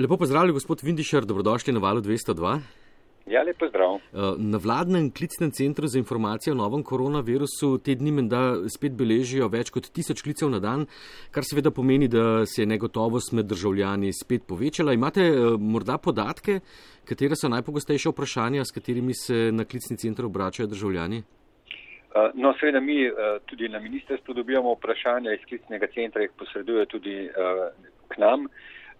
Lepo pozdravljen, gospod Vindišar, dobrodošli na valu 202. Ja, lepo zdrav. Eh, na vladnem klicnem centru za informacije o novem koronavirusu te dni menda spet beležijo več kot tisoč klicev na dan, kar seveda pomeni, da se je negotovost med državljani spet povečala. Imate eh, morda podatke, katere so najpogostejše vprašanja, s katerimi se na klicni center obračajo državljani? Eh, no, seveda mi tudi na ministrstvu dobivamo vprašanja iz klicnega centra, jih posreduje tudi k nam.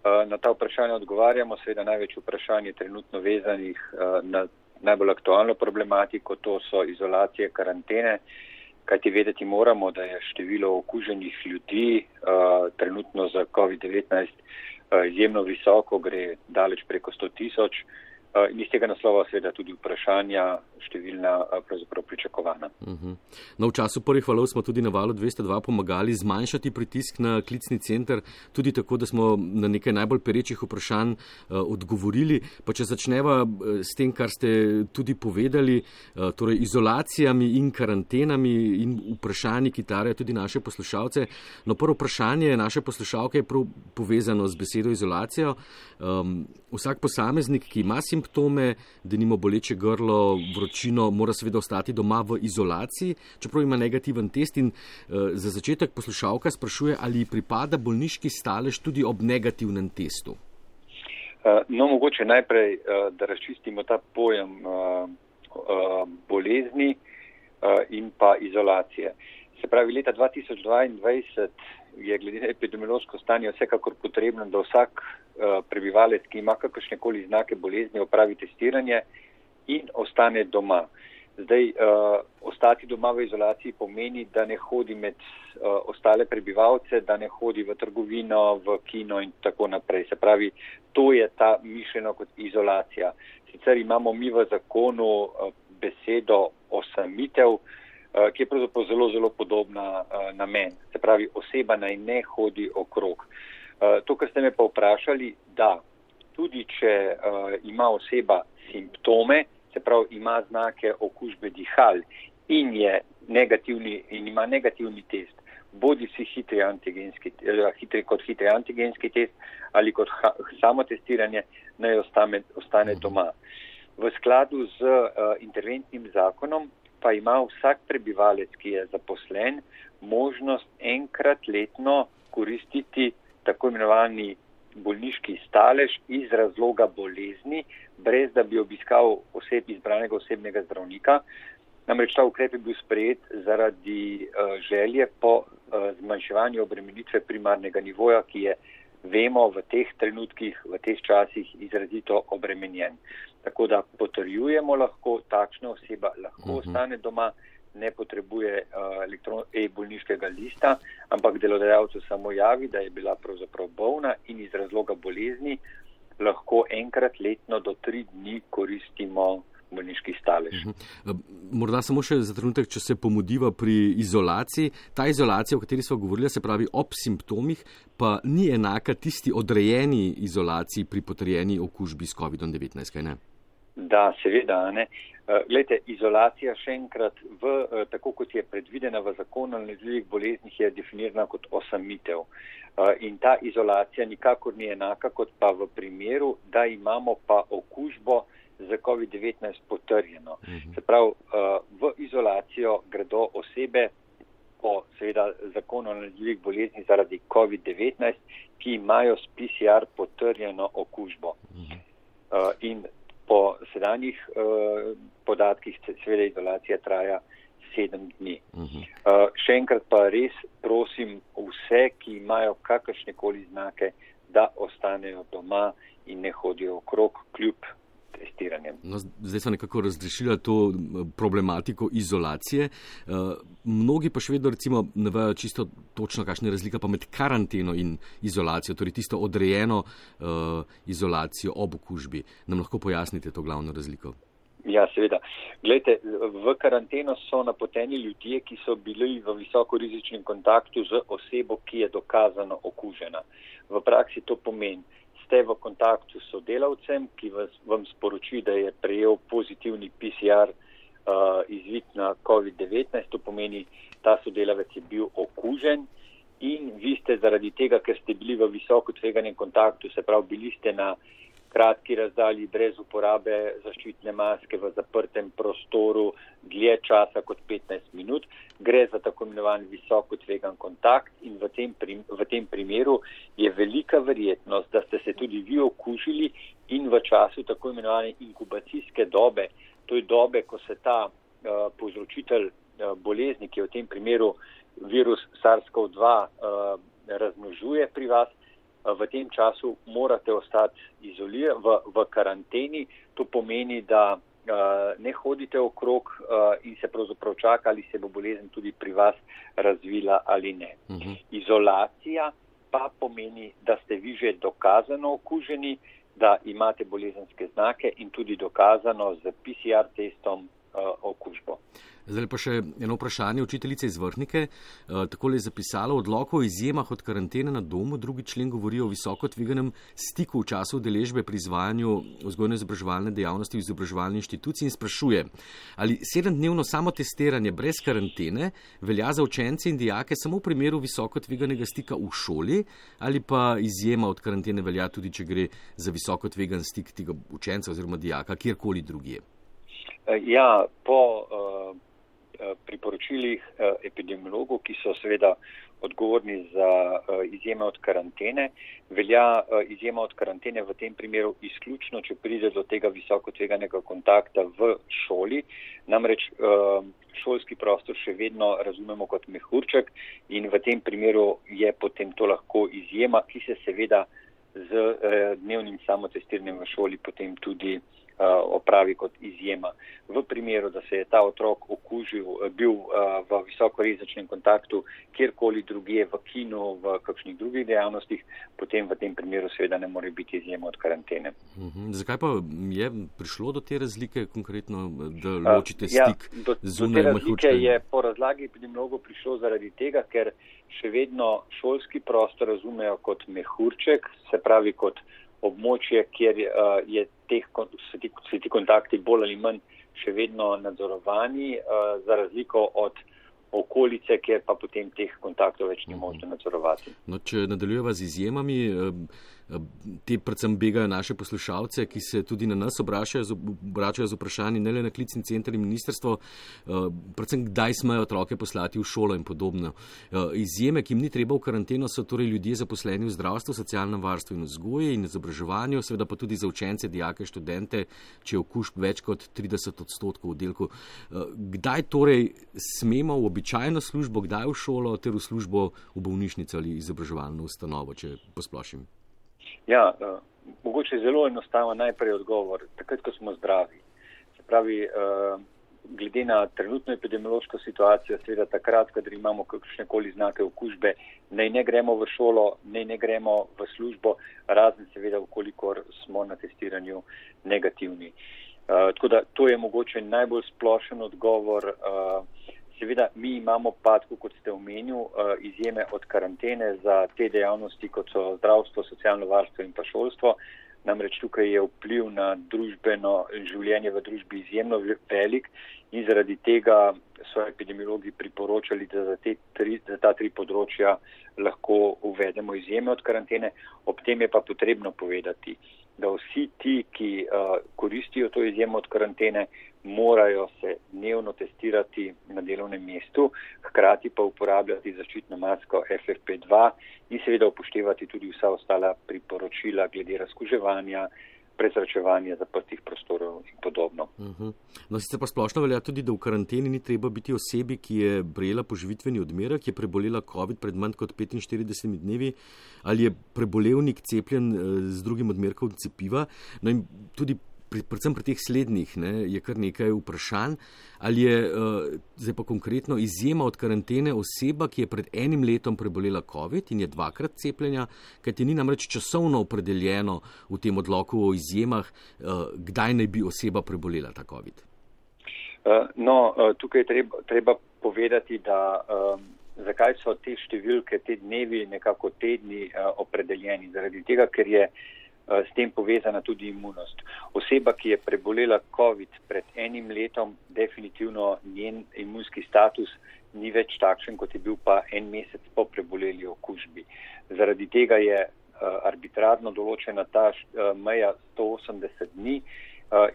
Eh, na ta vprašanja odgovarjamo, seveda največ vprašanj je trenutno vezanih eh, na najbolj aktualno problematiko, to so izolacije, karantene, kajti vedeti moramo, da je število okuženih ljudi eh, trenutno za COVID-19 izjemno visoko, gre daleč preko 100 tisoč. Eh, in iz tega naslova seveda tudi vprašanja številna eh, pravzaprav pričakovana. Uh mhm. -huh. no, v času prvih valov smo tudi na valu 202 pomagali zmanjšati pritisk na klicni center, tudi tako, da smo na nekaj najbolj perečih vprašanj uh, odgovorili. Pa če začneva s tem, kar ste tudi povedali, uh, torej izolacijami in karantenami in vprašanji, ki tarajo tudi naše poslušalce. No, prvo vprašanje naše poslušalke je prav povezano z besedo izolacijo. Um, vsak posameznik, ki ima simptome, da nima boleče grlo, vročino, mora seveda ostati doma v izolaciji, čeprav ima negativen test. In uh, za začetek poslušalka sprašuje, ali pripada bolniški stalež tudi ob negativnem testu. Uh, no, mogoče najprej, uh, da razčistimo ta pojem uh, bolezni in pa izolacije. Se pravi, leta 2022 je glede na epidemiološko stanje vsekakor potrebno, da vsak uh, prebivalec, ki ima kakršne koli znake bolezni, opravi testiranje in ostane doma. Zdaj, uh, ostati doma v izolaciji pomeni, da ne hodi med uh, ostale prebivalce, da ne hodi v trgovino, v kino in tako naprej. Se pravi, to je ta mišljeno kot izolacija. Sicer imamo mi v zakonu uh, besedo osamitev, uh, Eh, ki je pravzaprav zelo, zelo podobna uh, namen. Se pravi, oseba naj ne hodi okrog. Uh, to, kar ste me pa vprašali, da tudi če ima oseba simptome, se pravi, ima znake okužbe dihal in, in ima negativni test, bodi si hitri hitri, kot hitri antigenski test ali kot ha, samo testiranje, naj ostane, ostane doma. V skladu z uh, interventnim zakonom pa ima vsak prebivalec, ki je zaposlen, možnost enkrat letno koristiti tako imenovani bolniški stalež iz razloga bolezni, brez da bi obiskal oseb izbranega osebnega zdravnika. Namreč ta ukrep je bil sprejet zaradi uh, želje po uh, zmanjševanju obremenitve primarnega nivoja, ki je, vemo, v teh trenutkih, v teh časih izrazito obremenjen. Tako da potrjujemo lahko, takšna oseba lahko uh mhm. -huh. ostane doma, ne potrebuje uh, e-bolniškega lista, ampak delodajalcu samo javi, da je bila pravzaprav bolna in iz razloga bolezni lahko enkrat letno do tri dni koristimo bolniški stalež. Uh -huh. Morda samo še za trenutek, če se pomudiva pri izolaciji. Ta izolacija, o kateri smo govorili, se pravi ob simptomih, pa ni enaka tisti odrejeni izolaciji pri potrjeni okužbi s COVID-19, kaj ne? Da, seveda. Ne. Eh, glejte, izolacija še enkrat, v, eh, tako kot je predvidena v zakonu o nalezljivih boleznih, je definirana kot osamitev. Eh, in ta izolacija nikakor ni enaka kot pa v primeru, da imamo pa okužbo za COVID-19 potrjeno. Mhm. Se pravi, v izolacijo gredo osebe po seveda zakonu o nalezljivih boleznih zaradi COVID-19, ki imajo s PCR potrjeno okužbo. Mhm. In po sedanjih uh, podatkih seveda izolacija traja sedem dni. Uh -huh. uh, še enkrat pa res prosim vse, ki imajo kakršne koli znake, da ostanejo doma in ne hodijo okrog kljub testiranjem. No, zdaj smo nekako razrešili to problematiko izolacije. Uh, mnogi pa še vedno recimo ne vejo čisto točno, kakšna je razlika pa med karanteno in izolacijo, torej tisto odrejeno uh, izolacijo ob okužbi. Nam lahko pojasnite to glavno razliko? Ja, seveda. Glejte, v karanteno so napoteni ljudje, ki so bili v visoko rizičnem kontaktu z osebo, ki je dokazano okužena. V praksi to pomeni, ste v kontaktu s sodelavcem, ki vas, vam sporoči, da je prejel pozitivni PCR uh, izvid na COVID-19, to pomeni, ta sodelavec je bil okužen in vi ste zaradi tega, ker ste bili v visoko tveganem kontaktu, se pravi, bili ste na kratki razdalji brez uporabe zaščitne maske v zaprtem prostoru dlje časa kot 15 minut, gre za tako imenovan visoko tvegan kontakt in v tem, prim, v tem primeru je velika verjetnost, da ste se tudi vi okužili in v času tako imenovane inkubacijske dobe, to je dobe, ko se ta uh, povzročitelj uh, bolezni, ki je v tem primeru virus SARS-CoV-2, uh, razmnožuje pri vas, v tem času morate ostati izolirani v, v karanteni. To pomeni, da uh, ne hodite okrog uh, in se pravzaprav čaka, ali se bo bolezen tudi pri vas razvila ali ne. Uh mhm. -huh. Izolacija pa pomeni, da ste vi že dokazano okuženi, da imate bolezenske znake in tudi dokazano z PCR testom. Zdaj pa še eno vprašanje učiteljice iz Vrhnike. Uh, takole je zapisalo, odloko o izjemah od karantene na domu, drugi člen govori o visoko tveganem stiku v času deležbe pri izvajanju vzgojno-izobraževalne dejavnosti v izobraževalni inštituciji in sprašuje, ali sedemdnevno samotestiranje brez karantene velja za učence in dijake samo v primeru visoko tveganega stika v šoli ali pa izjema od karantene velja tudi, če gre za visoko tvegan stik tega učenca oziroma dijaka kjerkoli drugje. Eh, ja, po uh, priporočilih uh, epidemiologov, ki so seveda odgovorni za uh, izjeme od karantene, velja izjema od karantene v tem primeru izključno, če pride do tega visoko tveganega kontakta v šoli. Namreč šolski prostor še vedno razumemo kot mehurček in v tem primeru je potem to lahko izjema, ki se seveda z dnevnim samotestiranjem v šoli potem tudi Eh, opravi kot izjema. V primeru, da se je ta otrok okužil, eh, bil eh, v visokorizičnem kontaktu kjerkoli drugje, v kinu, v kakšnih drugih dejavnostih, potem v tem primeru seveda ne more biti izjema od karantene. Uhum. Zakaj pa je prišlo do te razlike konkretno, da ločite stik ja, do, zunaj do razlike? Je po razlagi epidemiologov prišlo zaradi tega, ker še vedno šolski prostor razumejo kot mehurček, se pravi kot območje, kjer uh, je teh, so, ti, so ti kontakti bolj ali manj še vedno nadzorovani, uh, za razliko od okolice, kjer pa potem teh kontaktov več ni mhm. možno nadzorovati. No, če nadaljujeva z izjemami. Te predvsem begajo naše poslušalce, ki se tudi na nas obračajo z, obračajo z vprašanji, ne le na klicni center in ministrstvo, predvsem kdaj smejo otroke poslati v šolo in podobno. Izjeme, ki jim ni treba v karanteno, so torej ljudje zaposleni v zdravstvu, socialnem varstvu in vzgoji in izobraževanju, seveda pa tudi za učence, dijake, študente, če je okužb več kot 30 odstotkov v delku. Kdaj torej smemo v običajno službo, kdaj v šolo ter v službo v bolnišnico ali izobraževalno ustanovo, če posplošim? Ja, uh, mogoče je zelo enostavno najprej odgovor, takrat, ko smo zdravi. Se pravi, uh, glede na trenutno epidemiološko situacijo, seveda takrat, kadar imamo kakšne koli znake okužbe, naj ne gremo v šolo, naj ne gremo v službo, razen seveda, ukolikor smo na testiranju negativni. Uh, tako da to je mogoče najbolj splošen odgovor. Uh, Seveda, mi imamo pa, kot ste omenili, eh, izjeme od karantene za te dejavnosti, kot so zdravstvo, socialno varstvo in pa šolstvo. Namreč tukaj je vpliv na družbeno življenje v družbi izjemno velik in zaradi tega so epidemiologi priporočali, da za, tri, za ta tri področja lahko uvedemo izjeme od karantene. Ob tem je pa potrebno povedati, da vsi ti, ki uh, koristijo to izjemo od karantene, morajo se dnevno testirati na delovnem mestu, hkrati pa uporabljati zaščitno masko FFP2 in seveda upoštevati tudi vsa ostala priporočila glede razkuževanja, prezračevanja zaprtih prostorov in podobno. Uh mhm. -huh. No, sicer pa splošno velja tudi, da v karanteni ni treba biti osebi, ki je brejela poživitveni odmerek, je prebolela COVID pred manj kot 45 dnevi ali je prebolevnik cepljen eh, z drugim odmerkom cepiva. No in tudi pri, predvsem pri teh slednjih ne, je kar nekaj vprašanj, ali je uh, zdaj pa konkretno izjema od karantene oseba, ki je pred enim letom prebolela COVID in je dvakrat cepljenja, kajti ni namreč časovno opredeljeno v tem odloku o izjemah, uh, kdaj naj bi oseba prebolela ta COVID. Uh, no, uh, tukaj je treba, treba povedati, da. Um, Zakaj so te številke, te dnevi, nekako tedni uh, opredeljeni? Zaradi tega, ker je uh, s tem povezana tudi imunost. Oseba, ki je prebolela COVID pred enim letom, definitivno njen imunski status ni več takšen, kot je bil pa en mesec po preboleli okužbi. Zaradi tega je arbitrarno določena ta meja 180 dni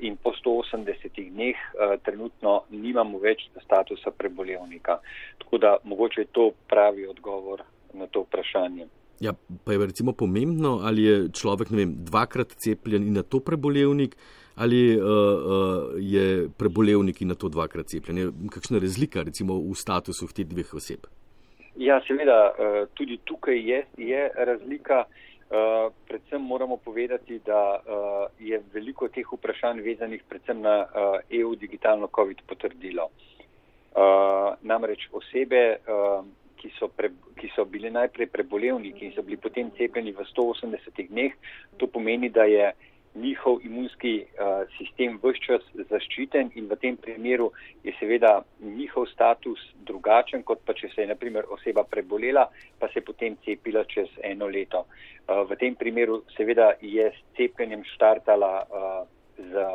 in po 180 dneh trenutno nimamo več statusa prebolevnika. Tako da mogoče je to pravi odgovor na to vprašanje. Ja, pa je recimo pomembno, ali je človek vem, dvakrat cepljen in na to prebolevnik, ali uh, uh, je prebolevnik in na to dvakrat cepljen. Je kakšna razlika recimo v statusu teh dveh oseb? Ja, seveda, uh, tudi tukaj je, je razlika. Uh, predvsem moramo povedati, da uh, je veliko teh vprašanj vezanih predvsem na uh, EU digitalno COVID potrdilo. Uh, namreč osebe, uh, ki so, pre, ki so bili najprej prebolevniki in so bili potem cepljeni v 180 dneh, to pomeni, da je njihov imunski uh, sistem vse čas zaščiten in v tem primeru je seveda njihov status drugačen, kot pa če se je naprimer oseba prebolela, pa se je potem cepila čez eno leto. Uh, v tem primeru seveda je s cepljenjem štartala uh, z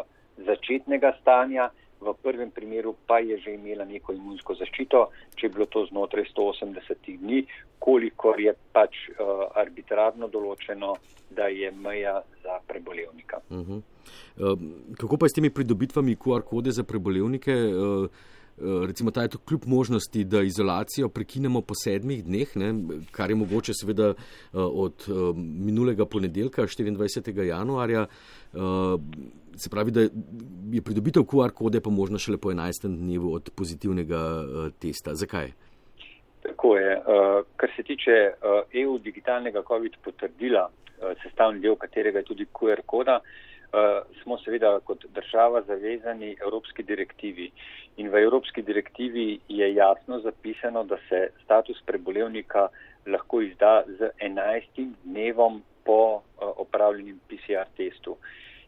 začetnega stanja, v prvem primeru pa je že imela neko imunsko zaščito, če je bilo to znotraj 180 dni, kolikor je pač uh, arbitrarno določeno, da je meja za prebolevnika. Uh -huh. uh, kako pa je s temi pridobitvami QR kode za prebolevnike? Uh, Recimo, ta je to kljub možnosti, da izolacijo prekinemo po sedmih dneh, ne, kar je mogoče seveda od minulega ponedeljka, 24. januarja. Se pravi, da je pridobitev QR kode pa možno šele po 11. dnevu od pozitivnega testa. Zakaj? Tako je. Kar se tiče EU digitalnega COVID potrdila, sestavni del katerega je tudi QR koda, uh, smo seveda kot država zavezani Evropski direktivi. In v Evropski direktivi je jasno zapisano, da se status prebolevnika lahko izda z 11. dnevom po uh, opravljenim PCR testu.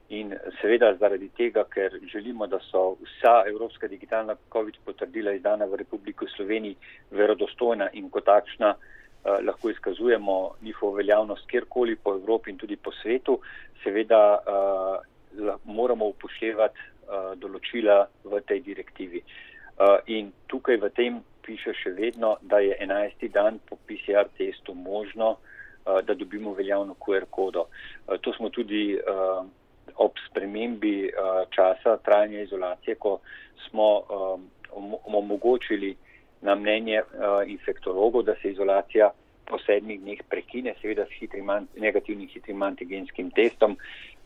In seveda zaradi tega, ker želimo, da so vsa evropska digitalna COVID potrdila izdana v Republiki Sloveniji verodostojna in kot takšna eh, lahko izkazujemo njihovo veljavnost kjerkoli po Evropi in tudi po svetu, seveda eh, moramo upoštevati eh, določila v tej direktivi. Eh, in tukaj v tem piše še vedno, da je 11. dan po PCR testu možno, eh, da dobimo veljavno QR kodo. Eh, to smo tudi. Eh, ob spremembi uh, časa trajanja izolacije, ko smo um, omogočili na mnenje uh, infektologov, da se izolacija po sedmih dneh prekine, seveda s hitrim, negativnim hitrim antigenskim testom,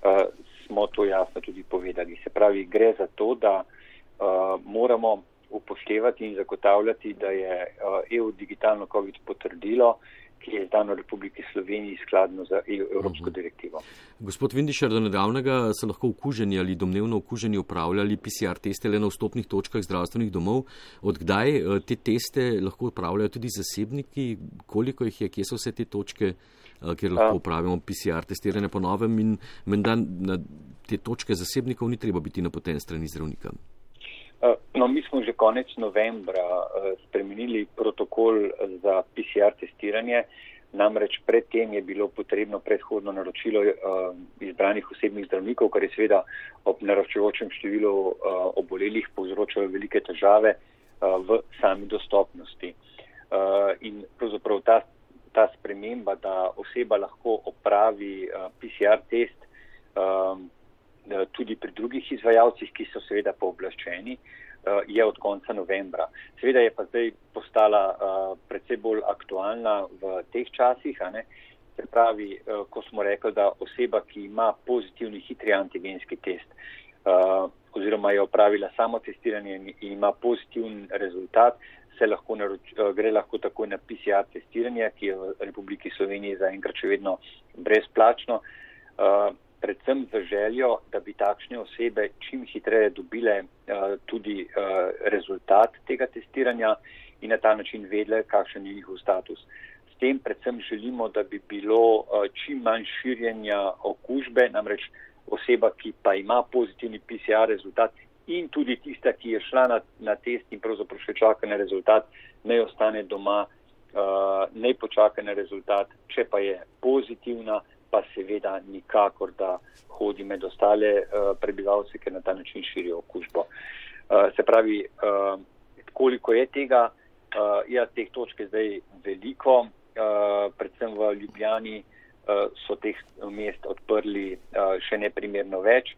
uh, smo to jasno tudi povedali. Se pravi, gre za to, da uh, moramo upoštevati in zagotavljati, da je uh, EU digitalno COVID potrdilo, ki je izdano v Republiki Sloveniji skladno e Evropsko uhum. direktivo. Gospod Vindišar, do nedavnega so lahko okuženi ali domnevno okuženi upravljali PCR teste le na vstopnih točkah zdravstvenih domov. Odkdaj eh, te teste lahko upravljajo tudi zasebniki? Koliko jih je, kje so vse te točke, eh, kjer lahko upravimo PCR testiranje po novem in menda na te točke zasebnikov ni treba biti napoten strani zdravnika? Eh, no, mi smo že konec novembra eh, spremenili protokol za PCR testiranje, namreč predtem je bilo potrebno predhodno naročilo eh, izbranih osebnih zdravnikov, kar je seveda ob naraščujočem številu obolelih povzročalo velike težave v sami dostopnosti. In pravzaprav ta, ta sprememba, da oseba lahko opravi PCR test, Eh, tudi pri drugih izvajalcih, ki so seveda pooblaščeni, eh, je od konca novembra. Seveda je pa zdaj postala eh, predvsej bolj aktualna v teh časih. Se pravi, ko smo rekli, da oseba, ki ima pozitivni hitri antigenski test oziroma je opravila samo testiranje in ima pozitiven rezultat, se lahko naroč, gre lahko takoj na PCR testiranje, ki je v Republiki Sloveniji zaenkrat še vedno brezplačno predvsem z željo, da bi takšne osebe čim hitreje dobile uh, tudi uh, rezultat tega testiranja in na ta način vedle, kakšen je njihov status. S tem predvsem želimo, da bi bilo uh, čim manj širjenja okužbe, namreč oseba, ki pa ima pozitivni PCR rezultat in tudi tista, ki je šla na, na test in pravzaprav še čaka na rezultat, ne ostane doma, uh, ne počaka na rezultat, če pa je pozitivna, pa seveda nikakor, da hodi med ostale prebivalce, ker na ta način širijo okužbo. Se pravi, koliko je tega, je teh točk zdaj veliko, predvsem v Ljubljani so teh mest odprli še neprimerno več.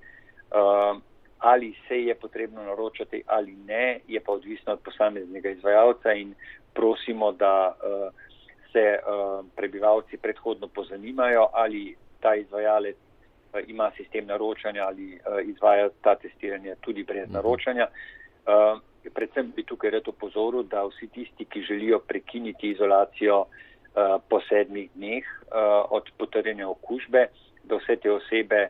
Ali se je potrebno naročati ali ne, je pa odvisno od posameznega izvajalca in prosimo, da se prebivalci predhodno pozanimajo, ali ta izvajalec ima sistem naročanja ali izvaja ta testiranje tudi brez mhm. naročanja. Predvsem bi tukaj rad opozoril, da vsi tisti, ki želijo prekiniti izolacijo po sedmih dneh od potrjene okužbe, da vse te osebe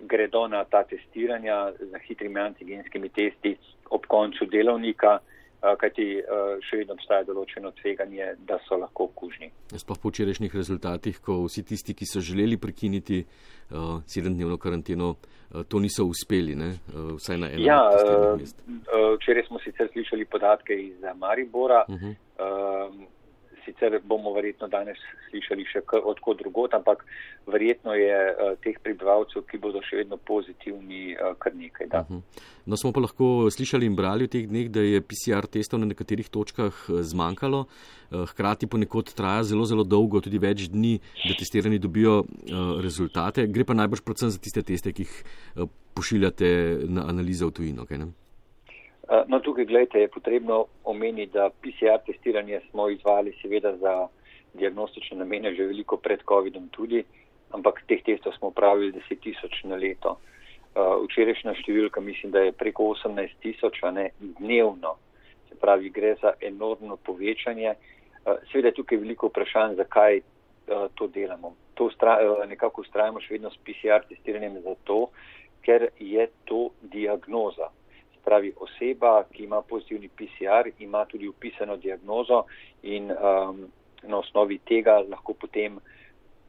gredo na ta testiranja z hitrimi antigenskimi testi ob koncu delovnika, kajti še vedno obstaja določeno tveganje, da so lahko okužni. Sploh po včerajšnjih rezultatih, ko vsi tisti, ki so želeli prekiniti uh, sedemdnevno karanteno, uh, to niso uspeli, ne? uh, vsaj na enem. Ja, včeraj smo sicer slišali podatke iz Maribora. Uh -huh. uh, sicer bomo verjetno danes slišali še odkot drugot, ampak verjetno je uh, teh prebivalcev, ki bodo še vedno pozitivni, uh, kar nekaj. Uh mhm. -huh. No, smo pa lahko slišali in brali v teh dneh, da je PCR testov na nekaterih točkah eh, zmanjkalo, uh, hkrati ponekod traja zelo, zelo dolgo, tudi več dni, da testirani dobijo uh, rezultate. Gre pa najbrž predvsem za tiste teste, ki jih uh, pošiljate na analizo v tujino. Okay, Eh, no, tukaj, gledajte, je potrebno omeniti, da PCR testiranje smo izvali seveda za diagnostične namene že veliko pred COVID-om tudi, ampak teh testov smo upravili 10 tisoč na leto. Uh, včerajšnja številka mislim, da je preko 18 tisoč, dnevno. Se pravi, gre za enormno povečanje. Uh, seveda je tukaj veliko vprašanj, zakaj uh, to delamo. To ustra, nekako ustrajamo še vedno s PCR testiranjem zato, ker je to diagnoza pravi oseba, ki ima pozitivni PCR, ima tudi upisano diagnozo in um, na osnovi tega lahko potem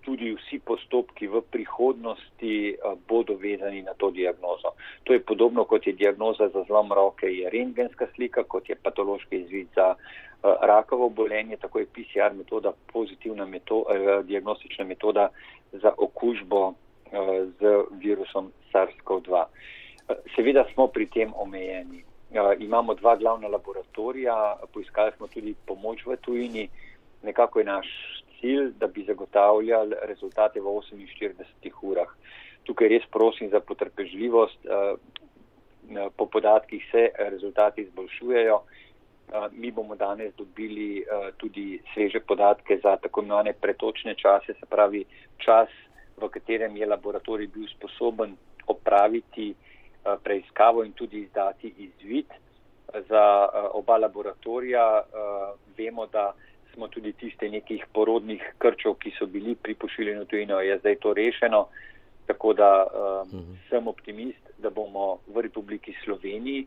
tudi vsi postopki v prihodnosti uh, bodo vezani na to diagnozo. To je podobno kot je diagnoza za zlom roke, je rentgenska slika, kot je patološki izvid za uh, rakavo bolenje, tako je PCR metoda pozitivna meto, uh, diagnostična metoda za okužbo uh, z virusom SARS-CoV-2. Seveda smo pri tem omejeni. Imamo dva glavna laboratorija, poiskali smo tudi pomoč v tujini. Nekako je naš cilj, da bi zagotavljali rezultate v 48 urah. Tukaj res prosim za potrpežljivost. Po podatkih se rezultati izboljšujejo. Mi bomo danes dobili tudi sveže podatke za tako imenovane pretočne čase, se pravi čas, v katerem je laboratorij bil sposoben opraviti Eh, preiskavo in tudi izdati izvid za eh, oba laboratorija. Eh, vemo, da smo tudi tiste nekih porodnih krčov, ki so bili pri pošiljenju tujino, je zdaj to rešeno. Tako da um, uh -huh. sem optimist, da bomo v Republiki Sloveniji,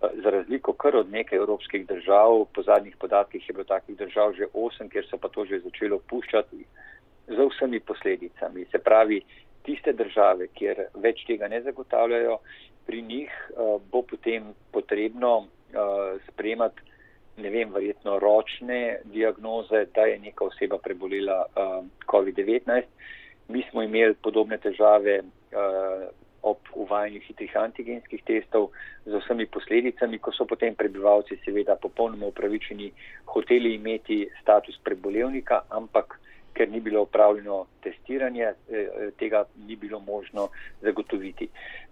za razliko kar od nekaj evropskih držav, po zadnjih podatkih je bilo takih držav že osem, kjer so pa to že začelo puščati, z vsemi posledicami. Se pravi, tiste države, kjer več tega ne zagotavljajo, pri njih uh, bo potem potrebno uh, spremati, ne vem, verjetno ročne diagnoze, da je neka oseba prebolela uh, COVID-19. Mi smo imeli podobne težave uh, ob uvajanju hitrih antigenskih testov z vsemi posledicami, ko so potem prebivalci seveda popolnoma upravičeni hoteli imeti status prebolevnika, ampak ker ni bilo upravljeno testiranje, eh, eh, tega ni bilo možno zagotoviti.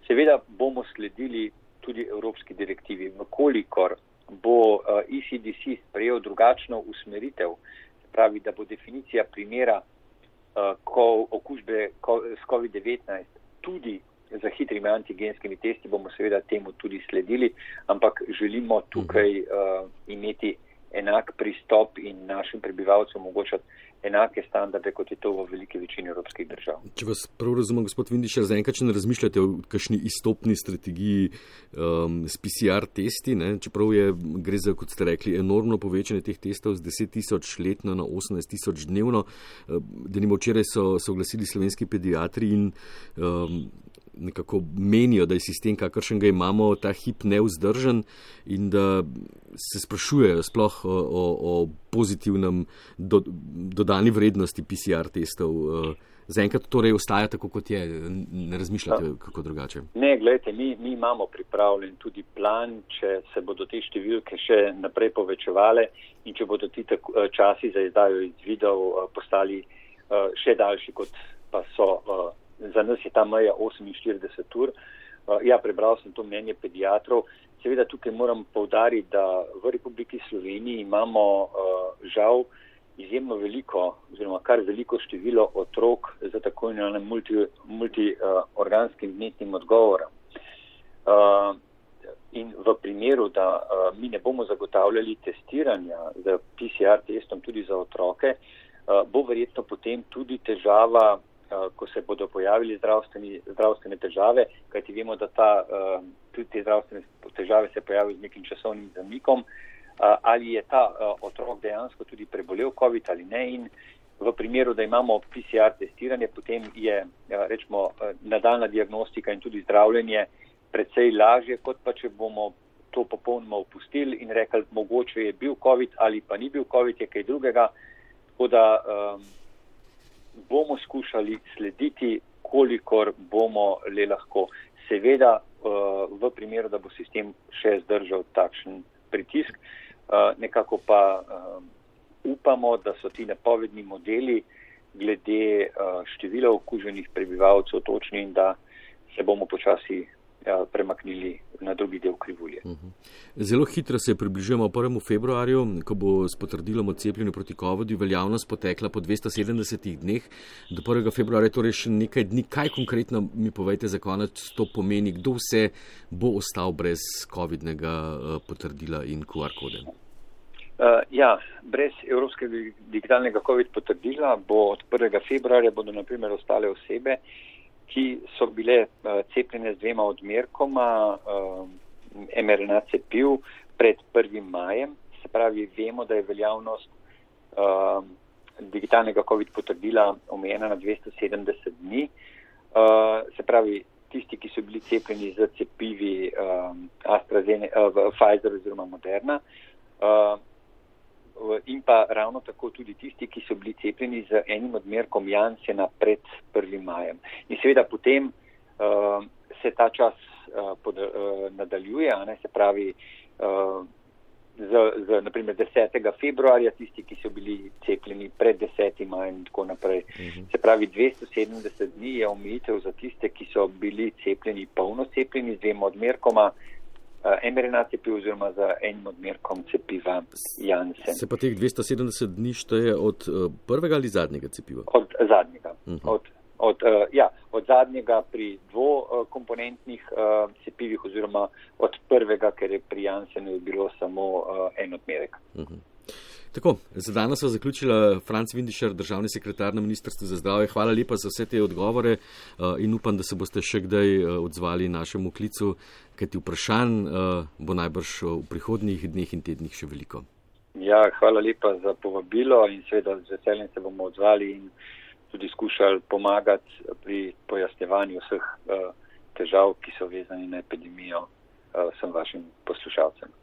Seveda bomo sledili tudi evropski direktivi. Vkolikor bo ECDC eh, sprejel drugačno usmeritev, pravi, da bo definicija primera ko okužbe s COVID-19 tudi za hitrimi antigenskimi testi, bomo seveda temu tudi sledili, ampak želimo tukaj uh, imeti enak pristop in našim prebivalcem omogočati enake standarde, kot je to v veliki večini evropskih držav. Če vas prav razumem, gospod Vindišer, zaenkrat ne razmišljate o kakšni izstopni strategiji um, s PCR testi, ne? čeprav je, gre za, kot ste rekli, enormno povečanje teh testov z 10 tisoč letno na 18 tisoč dnevno. Uh, Denimo včeraj so se oglasili slovenski pediatri in um, nekako menijo, da je sistem, kakršen ga imamo, ta hip neuzdržen in da se sprašujejo sploh o, o, o pozitivnem do, dodani vrednosti PCR testov. zaenkrat torej ostaja tako, kot je, ne razmišljate ja. kako drugače? Ne, gledajte, mi, mi imamo pripravljen tudi plan, če se bodo te številke še naprej povečevale in če bodo ti tako, eh, časi za izdajo izvidov eh, postali še daljši, kot pa so. Za nas je ta meja 48 ur. Uh, ja, prebral sem to mnenje pediatrov. Seveda tukaj moram povdariti, da v Republiki Sloveniji imamo uh, žal izjemno veliko, oziroma kar veliko število otrok za tako imenovanim multiorganskim multi, uh, vnetnim odgovorom. Uh, in v primeru, da uh, mi ne bomo zagotavljali testiranja z PCR testom tudi za otroke, uh, bo verjetno potem tudi težava Eh, ko se bodo pojavili zdravstvene težave, kajti vemo, da ta, tudi te zdravstvene težave se pojavijo z nekim časovnim zamikom, ali je ta otrok dejansko tudi prebolel COVID ali ne. In v primeru, da imamo PCR testiranje, potem je rečemo, nadaljna diagnostika in tudi zdravljenje precej lažje, kot pa če bomo to popolnoma opustili in rekli, mogoče je bil COVID ali pa ni bil COVID, je kaj drugega. Tako da um, bomo skušali slediti, kolikor bomo le lahko. Seveda, eh, v primeru, da bo sistem še zdržal takšen pritisk, eh, nekako pa eh, upamo, da so ti napovedni modeli glede števila okuženih prebivalcev točni in da se bomo počasi premaknili na drugi del krivulje. Mhm. Zelo hitro se približujemo 1. februarju, ko bo s potrdilom o cepljenju proti COVID-u veljavnost potekla po 270 dneh. Do 1. februarja torej še nekaj dni. Kaj konkretno mi povejte za konec to pomeni? Kdo vse bo ostal brez COVID-nega eh, potrdila in QR kode? Uh, ja, brez evropskega digitalnega COVID potrdila bo od 1. februarja bodo naprimer ostale osebe, ki so bile uh, cepljene z dvema odmerkoma uh, mRNA cepiv pred 1. majem. Se pravi, vemo, da je veljavnost uh, digitalnega COVID potrdila omejena na 270 dni. Se pravi, tisti, ki so bili cepljeni z cepivi uh, AstraZeneca, uh, Pfizer oziroma Moderna. Uh, in pa ravno tako tudi tisti, ki so bili cepljeni z enim odmerkom Jansena pred 1. majem. In seveda potem uh, se ta čas uh, pod, uh, nadaljuje, ne, se pravi uh, z, z naprimer 10. februarja tisti, ki so bili cepljeni pred 10. majem in tako naprej. Uh mhm. Se pravi 270 dni je omejitev za tiste, ki so bili cepljeni, polno cepljeni z dvema odmerkoma. Eh, mRNA cepiv oziroma z enim odmerkom cepiva Janssen. Se pa teh 270 dni šteje od uh, prvega ali zadnjega cepiva? Od zadnjega. Uh mhm. -huh. od, od, uh, ja, od zadnjega pri dvokomponentnih cepivih oziroma od prvega, ker je pri Janssenu bilo samo en odmerek. Uh mhm. -huh. Tako, za danes so zaključila Franc Vindišer, državni sekretar na Ministrstvu za zdravje. Hvala lepa za vse te odgovore uh, in upam, da se boste še kdaj uh, odzvali našemu klicu, kajti vprašanj uh, bo najbrž v prihodnjih dneh in tednih še veliko. Ja, hvala lepa za povabilo in seveda z veseljem se bomo odzvali in tudi skušali pomagati pri pojasnevanju vseh težav, ki so vezani na epidemijo vsem vašim poslušalcem.